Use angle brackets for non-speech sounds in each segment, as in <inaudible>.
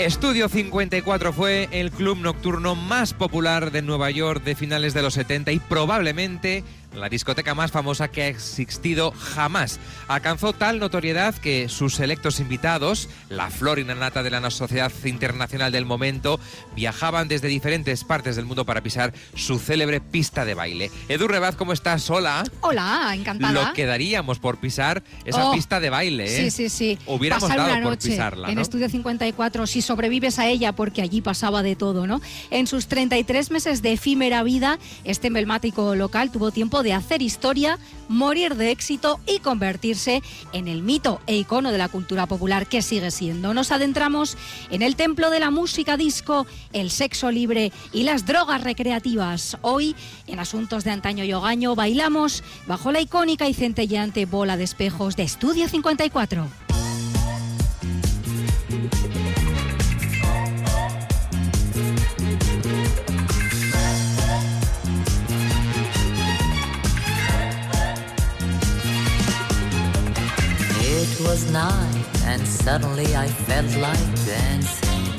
Estudio 54 fue el club nocturno más popular de Nueva York de finales de los 70 y probablemente la discoteca más famosa que ha existido jamás. Alcanzó tal notoriedad que sus selectos invitados, la flor y nata de la sociedad internacional del momento, viajaban desde diferentes partes del mundo para pisar su célebre pista de baile. Edu Rebaz, ¿cómo estás? Hola. Hola, encantada. Lo quedaríamos por pisar esa Oh, pista de baile, ¿eh? Sí, sí, sí. Hubiéramos Pasar dado una por noche pisarla, En ¿no? Estudio 54, si sobrevives a ella, porque allí pasaba de todo, ¿no? En sus 33 meses de efímera vida, este emblemático local tuvo tiempo de hacer historia, morir de éxito y convertirse en el mito e icono de la cultura popular que sigue siendo. Nos adentramos en el templo de la música disco, el sexo libre y las drogas recreativas. Hoy, en Asuntos de Antaño y bailamos bajo la icónica y centelleante bola de espejos de Estudio 54. Suddenly I felt like dancing.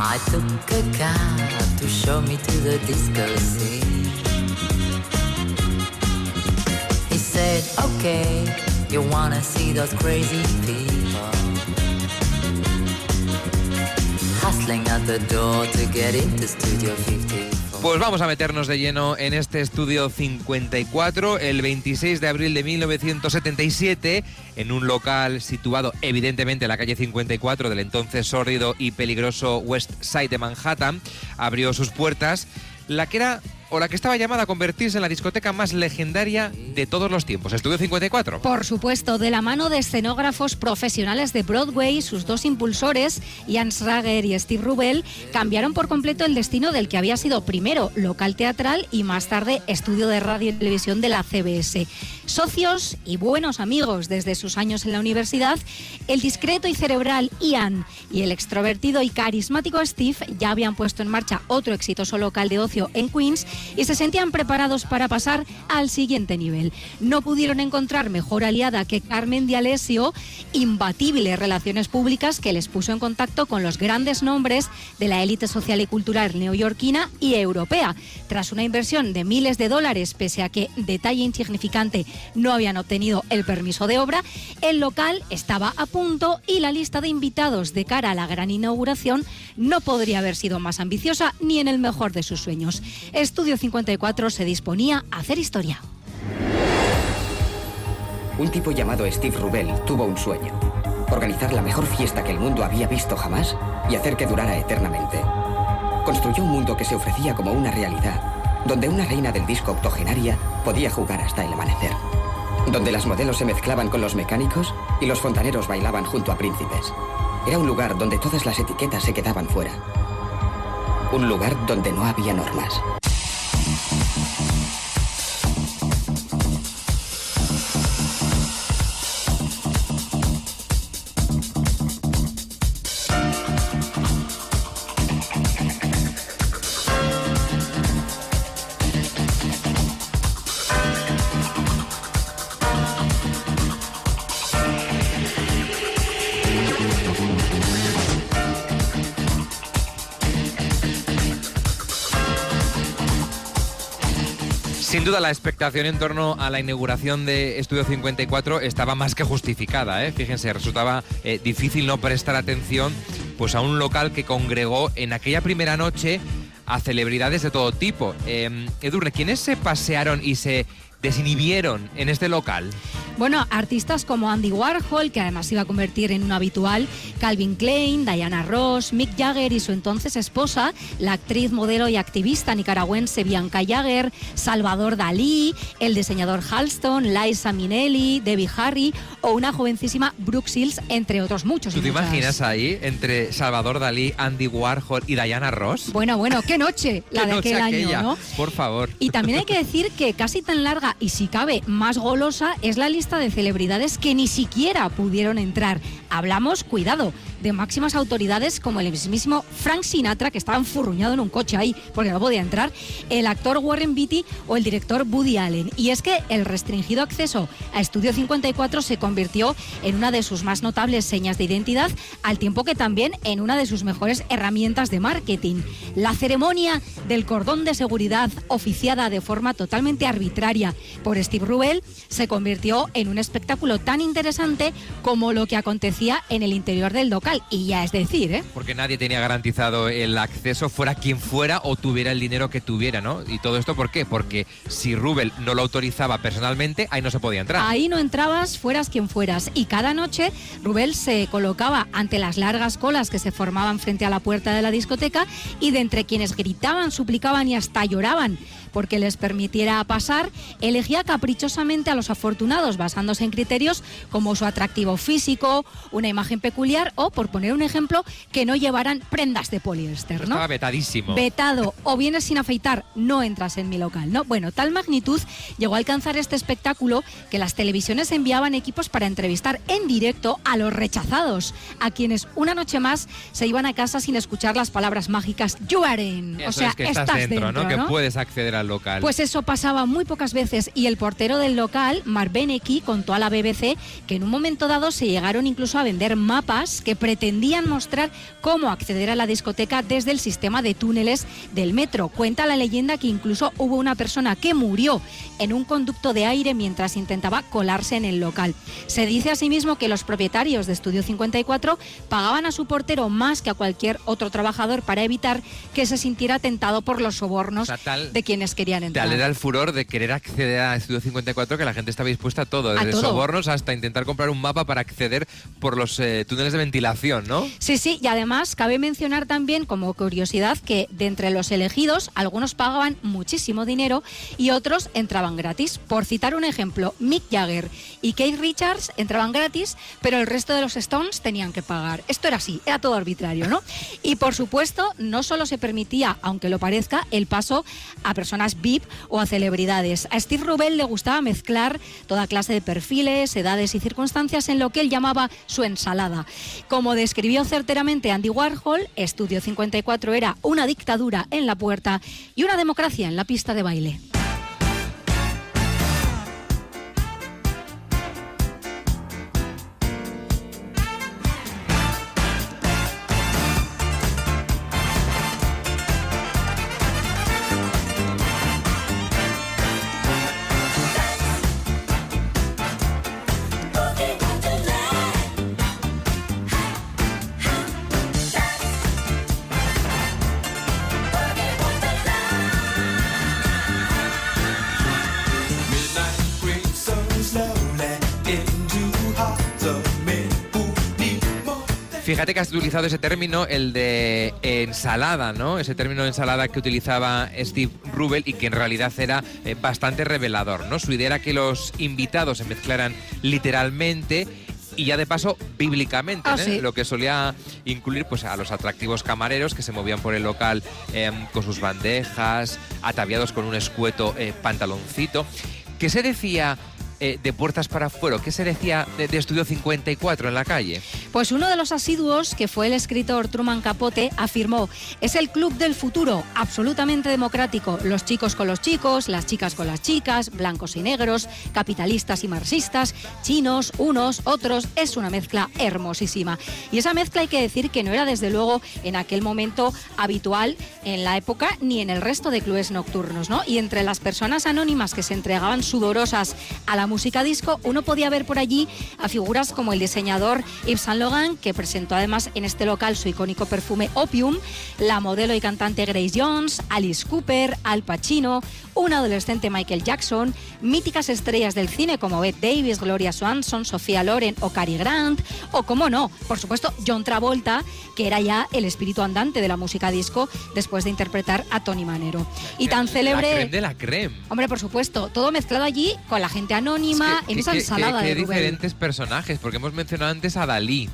I took a cab to show me to the disco scene. He said, okay, you wanna see those crazy people hustling at the door to get into Studio 54. Pues vamos a meternos de lleno en este estudio 54, el 26 de abril de 1977, en un local situado evidentemente en la calle 54 del entonces sórdido y peligroso West Side de Manhattan, abrió sus puertas la que era o la que estaba llamada a convertirse en la discoteca más legendaria de todos los tiempos, Estudio 54. Por supuesto, de la mano de escenógrafos profesionales de Broadway, sus dos impulsores, Jan Schrager y Steve Rubel, cambiaron por completo el destino del que había sido primero local teatral y más tarde estudio de radio y televisión de la CBS. Socios y buenos amigos desde sus años en la universidad, el discreto y cerebral Ian y el extrovertido y carismático Steve ya habían puesto en marcha otro exitoso local de ocio en Queens y se sentían preparados para pasar al siguiente nivel. No pudieron encontrar mejor aliada que Carmen Dialesio, imbatible relaciones públicas que les puso en contacto con los grandes nombres de la élite social y cultural neoyorquina y europea. Tras una inversión de miles de dólares, pese a que, detalle insignificante, no habían obtenido el permiso de obra, el local estaba a punto y la lista de invitados de cara a la gran inauguración no podría haber sido más ambiciosa ni en el mejor de sus sueños. Estudio 54 se disponía a hacer historia. Un tipo llamado Steve Rubel tuvo un sueño. Organizar la mejor fiesta que el mundo había visto jamás y hacer que durara eternamente. Construyó un mundo que se ofrecía como una realidad, donde una reina del disco octogenaria podía jugar hasta el amanecer. Donde las modelos se mezclaban con los mecánicos y los fontaneros bailaban junto a príncipes. Era un lugar donde todas las etiquetas se quedaban fuera. Un lugar donde no había normas. Duda la expectación en torno a la inauguración de Estudio 54 estaba más que justificada. ¿eh? Fíjense, resultaba eh, difícil no prestar atención pues, a un local que congregó en aquella primera noche a celebridades de todo tipo. Eh, Edurne, ¿quiénes se pasearon y se desinhibieron en este local? Bueno, artistas como Andy Warhol, que además se iba a convertir en un habitual, Calvin Klein, Diana Ross, Mick Jagger y su entonces esposa, la actriz, modelo y activista nicaragüense Bianca Jagger, Salvador Dalí, el diseñador Halston, Liza Minnelli, Debbie Harry o una jovencísima Brooke Shields, entre otros muchos. ¿Tú te muchas. imaginas ahí entre Salvador Dalí, Andy Warhol y Diana Ross? Bueno, bueno, qué noche <laughs> la ¿Qué de noche aquel aquella? año, ¿no? Por favor. Y también hay que decir que casi tan larga y si cabe más golosa es la lista de celebridades que ni siquiera pudieron entrar. Hablamos, cuidado, de máximas autoridades como el mismísimo Frank Sinatra, que estaba enfurruñado en un coche ahí porque no podía entrar, el actor Warren Beatty o el director Woody Allen. Y es que el restringido acceso a Estudio 54 se convirtió en una de sus más notables señas de identidad, al tiempo que también en una de sus mejores herramientas de marketing. La ceremonia del cordón de seguridad oficiada de forma totalmente arbitraria por Steve Rubel se convirtió en un espectáculo tan interesante como lo que acontecía en el interior del local. Y ya es decir, ¿eh? Porque nadie tenía garantizado el acceso, fuera quien fuera o tuviera el dinero que tuviera, ¿no? Y todo esto, ¿por qué? Porque si Rubel no lo autorizaba personalmente, ahí no se podía entrar. Ahí no entrabas, fueras quien fueras. Y cada noche Rubel se colocaba ante las largas colas que se formaban frente a la puerta de la discoteca y de entre quienes gritaban, suplicaban y hasta lloraban porque les permitiera pasar, elegía caprichosamente a los afortunados basándose en criterios como su atractivo físico, una imagen peculiar o, por poner un ejemplo, que no llevaran prendas de poliéster, ¿no? Estaba vetadísimo. vetado o vienes sin afeitar, no entras en mi local, ¿no? Bueno, tal magnitud llegó a alcanzar este espectáculo que las televisiones enviaban equipos para entrevistar en directo a los rechazados, a quienes una noche más se iban a casa sin escuchar las palabras mágicas You are in. O sea, es que estás, dentro, ¿no? Que puedes acceder al local. Pues eso pasaba muy pocas veces y el portero del local, Mark Benecke, contó a la BBC que en un momento dado se llegaron incluso a vender mapas que pretendían mostrar cómo acceder a la discoteca desde el sistema de túneles del metro. Cuenta la leyenda que incluso hubo una persona que murió en un conducto de aire mientras intentaba colarse en el local. Se dice asimismo que los propietarios de Estudio 54 pagaban a su portero más que a cualquier otro trabajador para evitar que se sintiera tentado por los sobornos O sea, tal- de quienes querían entrar. Tal era el furor de querer acceder a Estudio 54 que la gente estaba dispuesta a todo, desde todo. sobornos hasta intentar comprar un mapa para acceder por los eh, túneles de ventilación, ¿no? Sí, sí, y además cabe mencionar también como curiosidad que de entre los elegidos algunos pagaban muchísimo dinero y otros entraban gratis. Por citar un ejemplo, Mick Jagger y Keith Richards entraban gratis, pero el resto de los Stones tenían que pagar. Esto era así, era todo arbitrario, ¿no? Y por supuesto, no solo se permitía, aunque lo parezca, el paso a personas VIP o a celebridades. A Steve Rubel le gustaba mezclar toda clase de perfiles, edades y circunstancias en lo que él llamaba su ensalada. Como describió certeramente Andy Warhol, Estudio 54 era una dictadura en la puerta y una democracia en la pista de baile. Fíjate que has utilizado ese término, el de ensalada, ¿no? Ese término de ensalada que utilizaba Steve Rubel y que en realidad era eh, bastante revelador, ¿no? Su idea era que los invitados se mezclaran literalmente y ya de paso bíblicamente, Ah, ¿eh? sí. lo que solía incluir pues a los atractivos camareros que se movían por el local eh, con sus bandejas, ataviados con un escueto eh, pantaloncito. ¿Qué se decía eh, de puertas para afuera? ¿Qué se decía de, de Estudio 54 en la calle? Pues uno de los asiduos, que fue el escritor Truman Capote, afirmó, es el club del futuro, absolutamente democrático, los chicos con los chicos, las chicas con las chicas, blancos y negros, capitalistas y marxistas, chinos, unos, otros, es una mezcla hermosísima. Y esa mezcla hay que decir que no era desde luego en aquel momento habitual en la época ni en el resto de clubes nocturnos, ¿no? Y entre las personas anónimas que se entregaban sudorosas a la la música disco, uno podía ver por allí a figuras como el diseñador Yves Saint Laurent, que presentó además en este local su icónico perfume Opium, la modelo y cantante Grace Jones, Alice Cooper, Al Pacino, un adolescente Michael Jackson, míticas estrellas del cine como Bette Davis, Gloria Swanson, Sofía Loren o Cary Grant, o como no, por supuesto, John Travolta, que era ya el espíritu andante de la música disco después de interpretar a Tony Manero. Y tan La célebre... creme de la creme. Hombre, por supuesto, todo mezclado allí con la gente anónima Es que- en esa que- ensalada que- de Rubén. diferentes personajes, porque hemos mencionado antes a Dalí.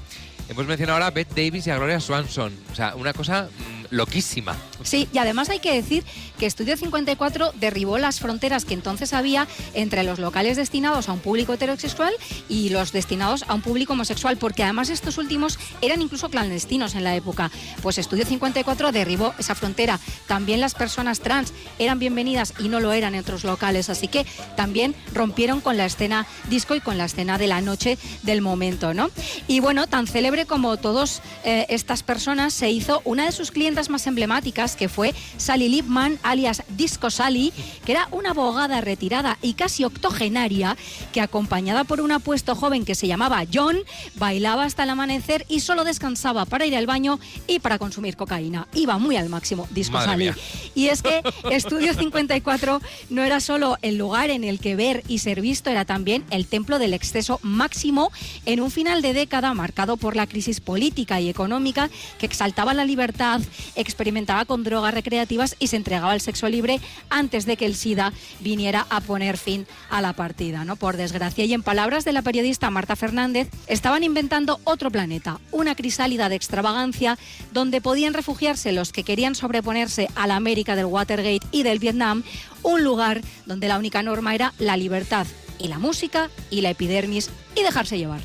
Hemos mencionado ahora a Bette Davis y a Gloria Swanson. O sea, una cosa mm, loquísima. Sí, y además hay que decir que Estudio 54 derribó las fronteras que entonces había entre los locales destinados a un público heterosexual y los destinados a un público homosexual, porque además estos últimos eran incluso clandestinos en la época. Pues Estudio 54 derribó esa frontera. También las personas trans eran bienvenidas y no lo eran en otros locales, así que también rompieron con la escena disco y con la escena de la noche del momento, ¿no? Y bueno, tan célebre como todas estas personas, se hizo una de sus más emblemáticas, que fue Sally Lipman, alias Disco Sally, que era una abogada retirada y casi octogenaria, que acompañada por un apuesto joven que se llamaba John, bailaba hasta el amanecer y solo descansaba para ir al baño y para consumir cocaína. Iba muy al máximo, Disco Madre Sally. mía. Y es que <laughs> Estudio 54 no era solo el lugar en el que ver y ser visto, era también el templo del exceso máximo en un final de década marcado por la crisis política y económica que exaltaba la libertad, experimentaba con drogas recreativas y se entregaba al sexo libre antes de que el SIDA viniera a poner fin a la partida, ¿no? Por desgracia. Y en palabras de la periodista Marta Fernández, estaban inventando otro planeta, una crisálida de extravagancia donde podían refugiarse los que querían sobreponerse a la América del Watergate y del Vietnam, un lugar donde la única norma era la libertad y la música y la epidermis y dejarse llevar.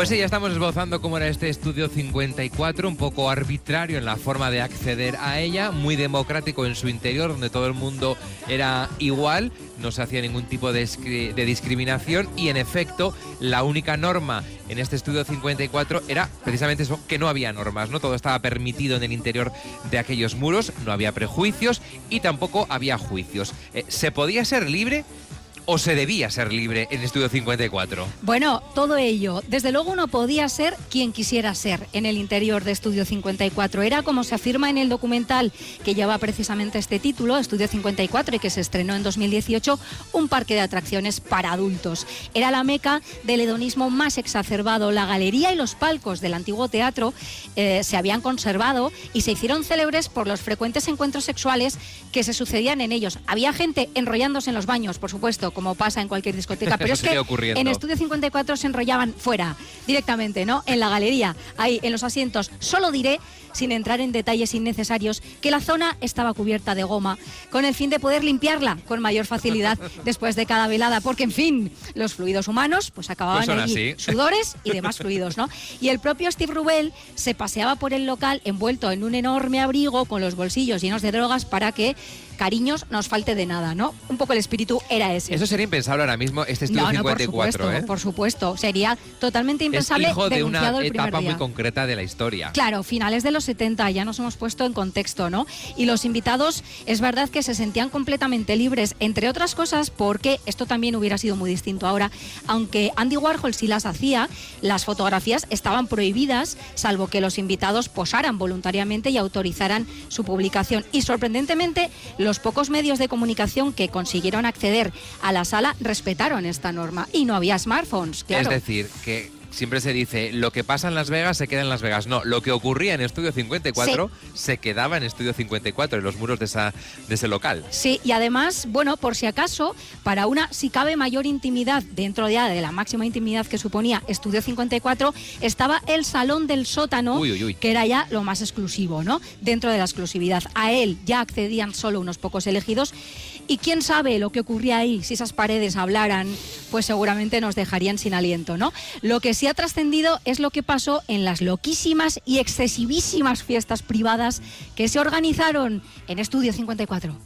Pues sí, ya estamos esbozando cómo era este estudio 54, un poco arbitrario en la forma de acceder a ella, muy democrático en su interior, donde todo el mundo era igual, no se hacía ningún tipo de, discriminación y en efecto la única norma en este estudio 54 era precisamente eso, que no había normas, ¿no? Todo estaba permitido en el interior de aquellos muros, no había prejuicios y tampoco había juicios. Eh, ¿Se podía ser libre? ¿O se debía ser libre en Estudio 54? Bueno, todo ello. Desde luego uno podía ser quien quisiera ser en el interior de Estudio 54. Era como se afirma en el documental que lleva precisamente este título, Estudio 54, y que se estrenó en 2018, un parque de atracciones para adultos. Era la meca del hedonismo más exacerbado. La galería y los palcos del antiguo teatro eh, se habían conservado y se hicieron célebres por los frecuentes encuentros sexuales que se sucedían en ellos. Había gente enrollándose en los baños, por supuesto, como pasa en cualquier discoteca, pero <laughs> es que ocurriendo. en Estudio 54 se enrollaban fuera, directamente, ¿no? En la galería, ahí, en los asientos. Solo diré, sin entrar en detalles innecesarios, que la zona estaba cubierta de goma, con el fin de poder limpiarla con mayor facilidad <laughs> después de cada velada, porque, en fin, los fluidos humanos pues acababan Pues allí, sudores <laughs> y demás fluidos, ¿no? Y el propio Steve Rubel se paseaba por el local envuelto en un enorme abrigo con los bolsillos llenos de drogas para que cariños nos falte de nada, ¿no? Un poco el espíritu era ese. Eso sería impensable ahora mismo, este estudio no, no, por 54, supuesto, ¿eh? por supuesto. Sería totalmente Es impensable hijo de una etapa muy concreta de la historia. Claro, finales de los 70, ya nos hemos puesto en contexto, ¿no? Y los invitados, es verdad que se sentían completamente libres, entre otras cosas porque esto también hubiera sido muy distinto ahora, aunque Andy Warhol sí las hacía, las fotografías estaban prohibidas, salvo que los invitados posaran voluntariamente y autorizaran su publicación. Y sorprendentemente, los pocos medios de comunicación que consiguieron acceder a la sala respetaron esta norma y no había smartphones, claro. Es decir, que siempre se dice, lo que pasa en Las Vegas se queda en Las Vegas. No, lo que ocurría en Estudio 54 se quedaba en Estudio 54, en los muros de, esa, de ese local. Sí, y además, bueno, por si acaso, para una, si cabe, mayor intimidad, dentro ya de la máxima intimidad que suponía Estudio 54, estaba el Salón del Sótano, Uy, uy, uy. que era ya lo más exclusivo, ¿no? Dentro de la exclusividad. A él ya accedían solo unos pocos elegidos. Y quién sabe lo que ocurría ahí, si esas paredes hablaran, pues seguramente nos dejarían sin aliento, ¿no? Lo que sí ha trascendido es lo que pasó en las loquísimas y excesivísimas fiestas privadas que se organizaron en Estudio 54.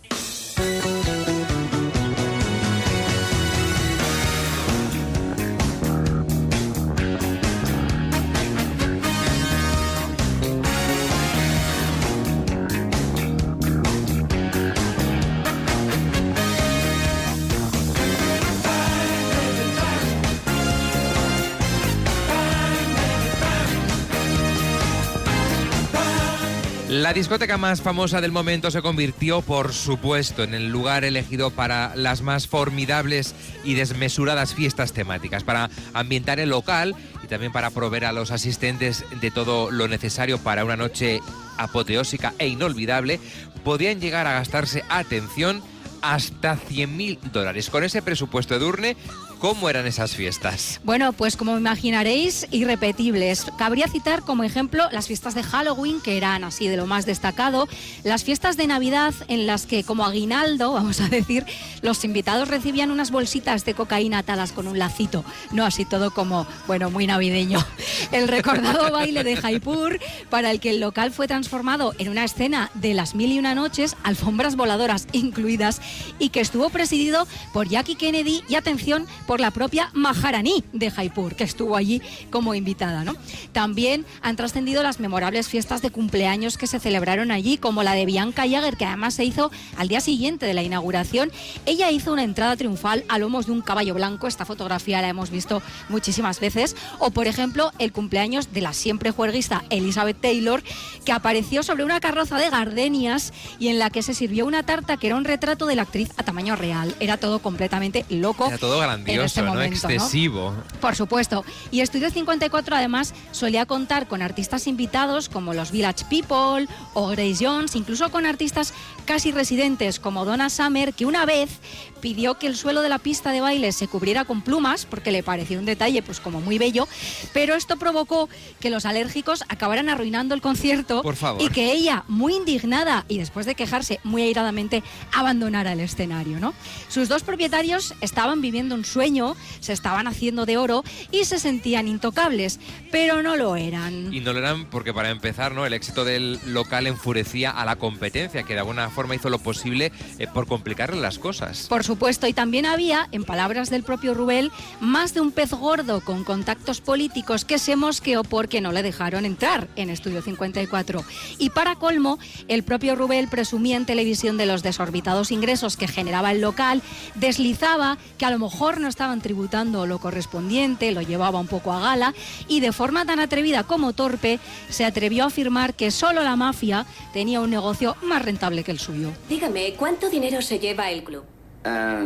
La discoteca más famosa del momento se convirtió, por supuesto, en el lugar elegido para las más formidables y desmesuradas fiestas temáticas, para ambientar el local y también para proveer a los asistentes de todo lo necesario para una noche apoteósica e inolvidable. Podían llegar a gastarse, atención, hasta 100.000 dólares. Con ese presupuesto de Urne, ¿cómo eran esas fiestas? Bueno, pues como imaginaréis, irrepetibles. Cabría citar como ejemplo las fiestas de Halloween, que eran así de lo más destacado, las fiestas de Navidad en las que como aguinaldo, <laughs> vamos a decir, los invitados recibían unas bolsitas de cocaína atadas con un lacito, no así todo como, bueno, muy navideño. <laughs> El recordado baile de Jaipur, para el que el local fue transformado en una escena de las mil y una noches, alfombras voladoras incluidas, y que estuvo presidido por Jackie Kennedy y atención por la propia Maharani de Jaipur, que estuvo allí como invitada. ¿no? También han trascendido las memorables fiestas de cumpleaños que se celebraron allí, como la de Bianca Jagger, que además se hizo al día siguiente de la inauguración. Ella hizo una entrada triunfal a lomos de un caballo blanco, esta fotografía la hemos visto muchísimas veces, o por ejemplo el cumpleaños de la siempre juerguista Elizabeth Taylor, que apareció sobre una carroza de gardenias y en la que se sirvió una tarta que era un retrato de la actriz a tamaño real. Era todo completamente loco. Era todo en este ¿no? Excesivo. Por supuesto. Y Estudio 54 además solía contar con artistas invitados como los Village People o Grace Jones, incluso con artistas casi residentes como Donna Summer, que una vez pidió que el suelo de la pista de baile se cubriera con plumas porque le pareció un detalle pues como muy bello, pero esto provocó que los alérgicos acabaran arruinando el concierto Por favor. y que ella, muy indignada y después de quejarse muy airadamente, abandonara el escenario, ¿no? Sus dos propietarios estaban viviendo un sueño, se estaban haciendo de oro y se sentían intocables, pero no lo eran. Y no lo eran porque para empezar, ¿no? El éxito del local enfurecía a la competencia, que de alguna forma hizo lo posible eh, por complicarle las cosas. Por supuesto, y también había, en palabras del propio Rubel, más de un pez gordo con contactos políticos que se mosqueó porque no le dejaron entrar en Estudio 54. Y para colmo, el propio Rubel presumía en televisión de los desorbitados ingresos que generaba el local, deslizaba que a lo mejor no estaban tributando lo correspondiente, lo llevaba un poco a gala, y de forma tan atrevida como torpe, se atrevió a afirmar que solo la mafia tenía un negocio más rentable que el suyo. Dígame, ¿cuánto dinero se lleva el club? Ah,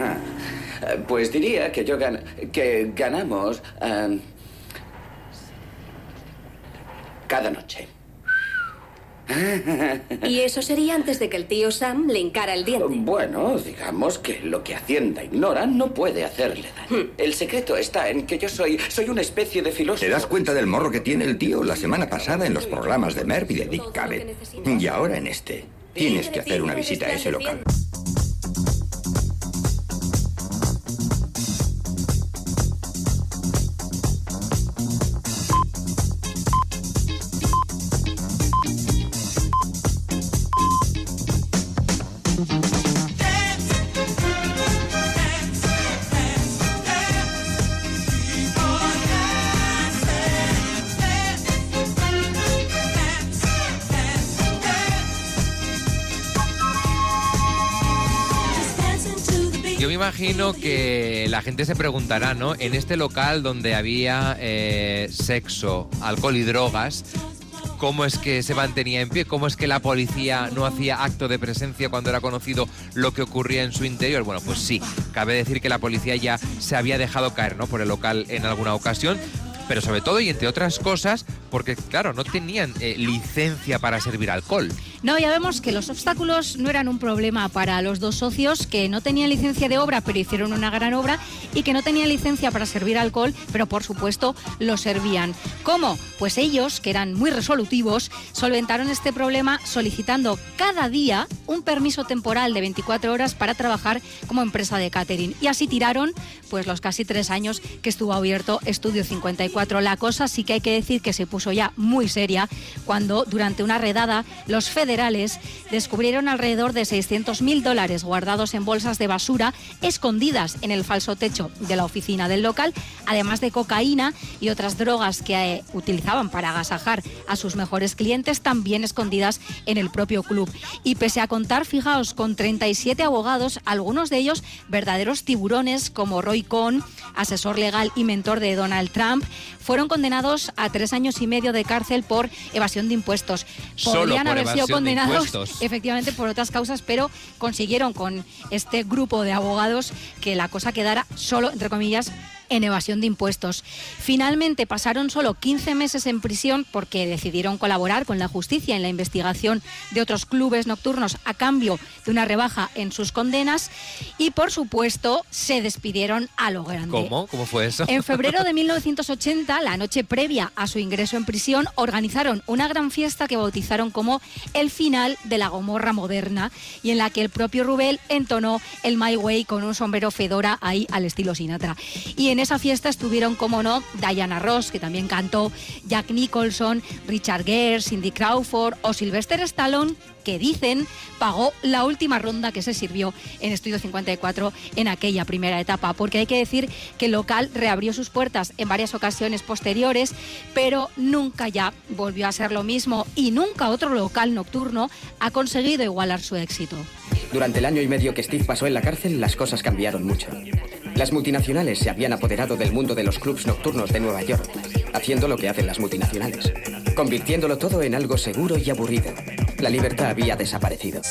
ah, pues diría que yo gan- que ganamos ah, cada noche. Y eso sería antes de que el tío Sam le encara el diente. Bueno, digamos que lo que Hacienda ignora no puede hacerle daño. El secreto está en que yo soy soy una especie de filósofo. ¿Te das cuenta del morro que tiene el tío la semana pasada en los programas de Merv y de Dick Cavett? Y ahora en este. Tienes que hacer una visita a ese local. Imagino que la gente se preguntará, ¿no? En este local donde había eh, sexo, alcohol y drogas, cómo es que se mantenía en pie, cómo es que la policía no hacía acto de presencia cuando era conocido lo que ocurría en su interior. Bueno, pues sí, cabe decir que la policía ya se había dejado caer ¿no? por el local en alguna ocasión, pero sobre todo y entre otras cosas, porque claro, no tenían eh, licencia para servir alcohol. No, ya vemos que los obstáculos no eran un problema para los dos socios que no tenían licencia de obra, pero hicieron una gran obra, y que no tenían licencia para servir alcohol, pero por supuesto lo servían. ¿Cómo? Pues ellos, que eran muy resolutivos, solventaron este problema solicitando cada día un permiso temporal de 24 horas para trabajar como empresa de catering. Y así tiraron pues los casi tres años que estuvo abierto Estudio 54. La cosa sí que hay que decir que se puso ya muy seria cuando durante una redada los federales descubrieron alrededor de 600 mil dólares guardados en bolsas de basura escondidas en el falso techo de la oficina del local, además de cocaína y otras drogas que eh, utilizaban para agasajar a sus mejores clientes, también escondidas en el propio club. Y pese a contar, fijaos, con 37 abogados, algunos de ellos verdaderos tiburones como Roy Cohn, asesor legal y mentor de Donald Trump, fueron condenados a tres años y medio de cárcel por evasión de impuestos. Podrían haber sido de condenados efectivamente por otras causas, pero consiguieron con este grupo de abogados que la cosa quedara solo, entre comillas, en evasión de impuestos. Finalmente pasaron solo 15 meses en prisión porque decidieron colaborar con la justicia en la investigación de otros clubes nocturnos a cambio de una rebaja en sus condenas y por supuesto se despidieron a lo grande. ¿Cómo? ¿Cómo fue eso? En febrero de <laughs> 1980, la noche previa a su ingreso en prisión, organizaron una gran fiesta que bautizaron como el final de la Gomorra moderna y en la que el propio Rubel entonó el My Way con un sombrero fedora ahí al estilo Sinatra. Y en esa fiesta estuvieron, como no, Diana Ross, que también cantó, Jack Nicholson, Richard Gere, Cindy Crawford o Sylvester Stallone, que dicen pagó la última ronda que se sirvió en Estudio 54 en aquella primera etapa, porque hay que decir que el local reabrió sus puertas en varias ocasiones posteriores, pero nunca ya volvió a ser lo mismo y nunca otro local nocturno ha conseguido igualar su éxito. Durante el año y medio que Steve pasó en la cárcel, las cosas cambiaron mucho. Las multinacionales se habían apoderado del mundo de los clubs nocturnos de Nueva York, haciendo lo que hacen las multinacionales, convirtiéndolo todo en algo seguro y aburrido. La libertad había desaparecido.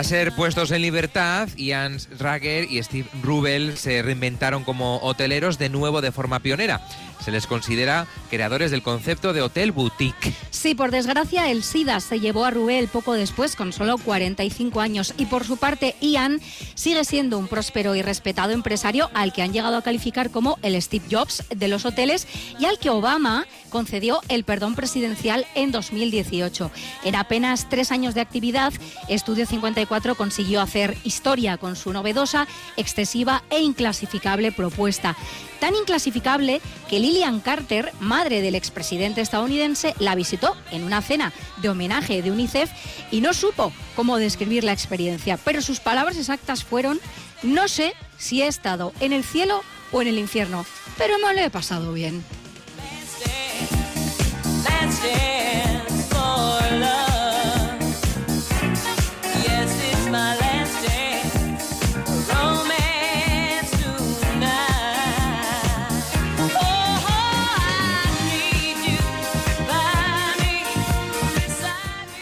Tras ser puestos en libertad, Ian Rager y Steve Rubel se reinventaron como hoteleros de nuevo de forma pionera. Se les considera creadores del concepto de hotel boutique. Sí, por desgracia, el SIDA se llevó a Rubel poco después, con solo 45 años. Y por su parte, Ian sigue siendo un próspero y respetado empresario al que han llegado a calificar como el Steve Jobs de los hoteles y al que Obama concedió el perdón presidencial en 2018. En apenas tres años de actividad, Estudio 54 consiguió hacer historia con su novedosa, excesiva e inclasificable propuesta. Tan inclasificable que Lillian Carter, madre del expresidente estadounidense, la visitó en una cena de homenaje de UNICEF y no supo cómo describir la experiencia. Pero sus palabras exactas fueron, no sé si he estado en el cielo o en el infierno, pero me lo he pasado bien.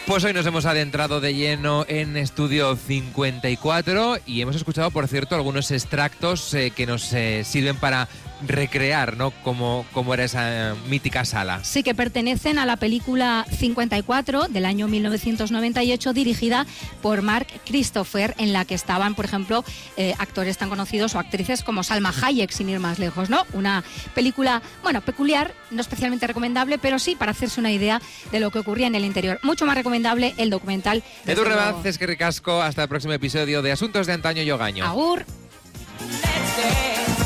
Pues hoy nos hemos adentrado de lleno en Estudio 54 y hemos escuchado, por cierto, algunos extractos eh, que nos eh, sirven para recrear, ¿no? Cómo, cómo era esa eh, mítica sala. Sí, que pertenecen a la película 54 del año 1998, dirigida por Mark Christopher, en la que estaban, por ejemplo, eh, actores tan conocidos o actrices como Salma Hayek, sin ir más lejos, ¿no? Una película, bueno, peculiar, no especialmente recomendable, pero sí para hacerse una idea de lo que ocurría en el interior. Mucho más recomendable el documental. Edu. Rebaz, es que ricasco. Hasta el próximo episodio de Asuntos de Antaño y Ogaño. Agur. Let's dance.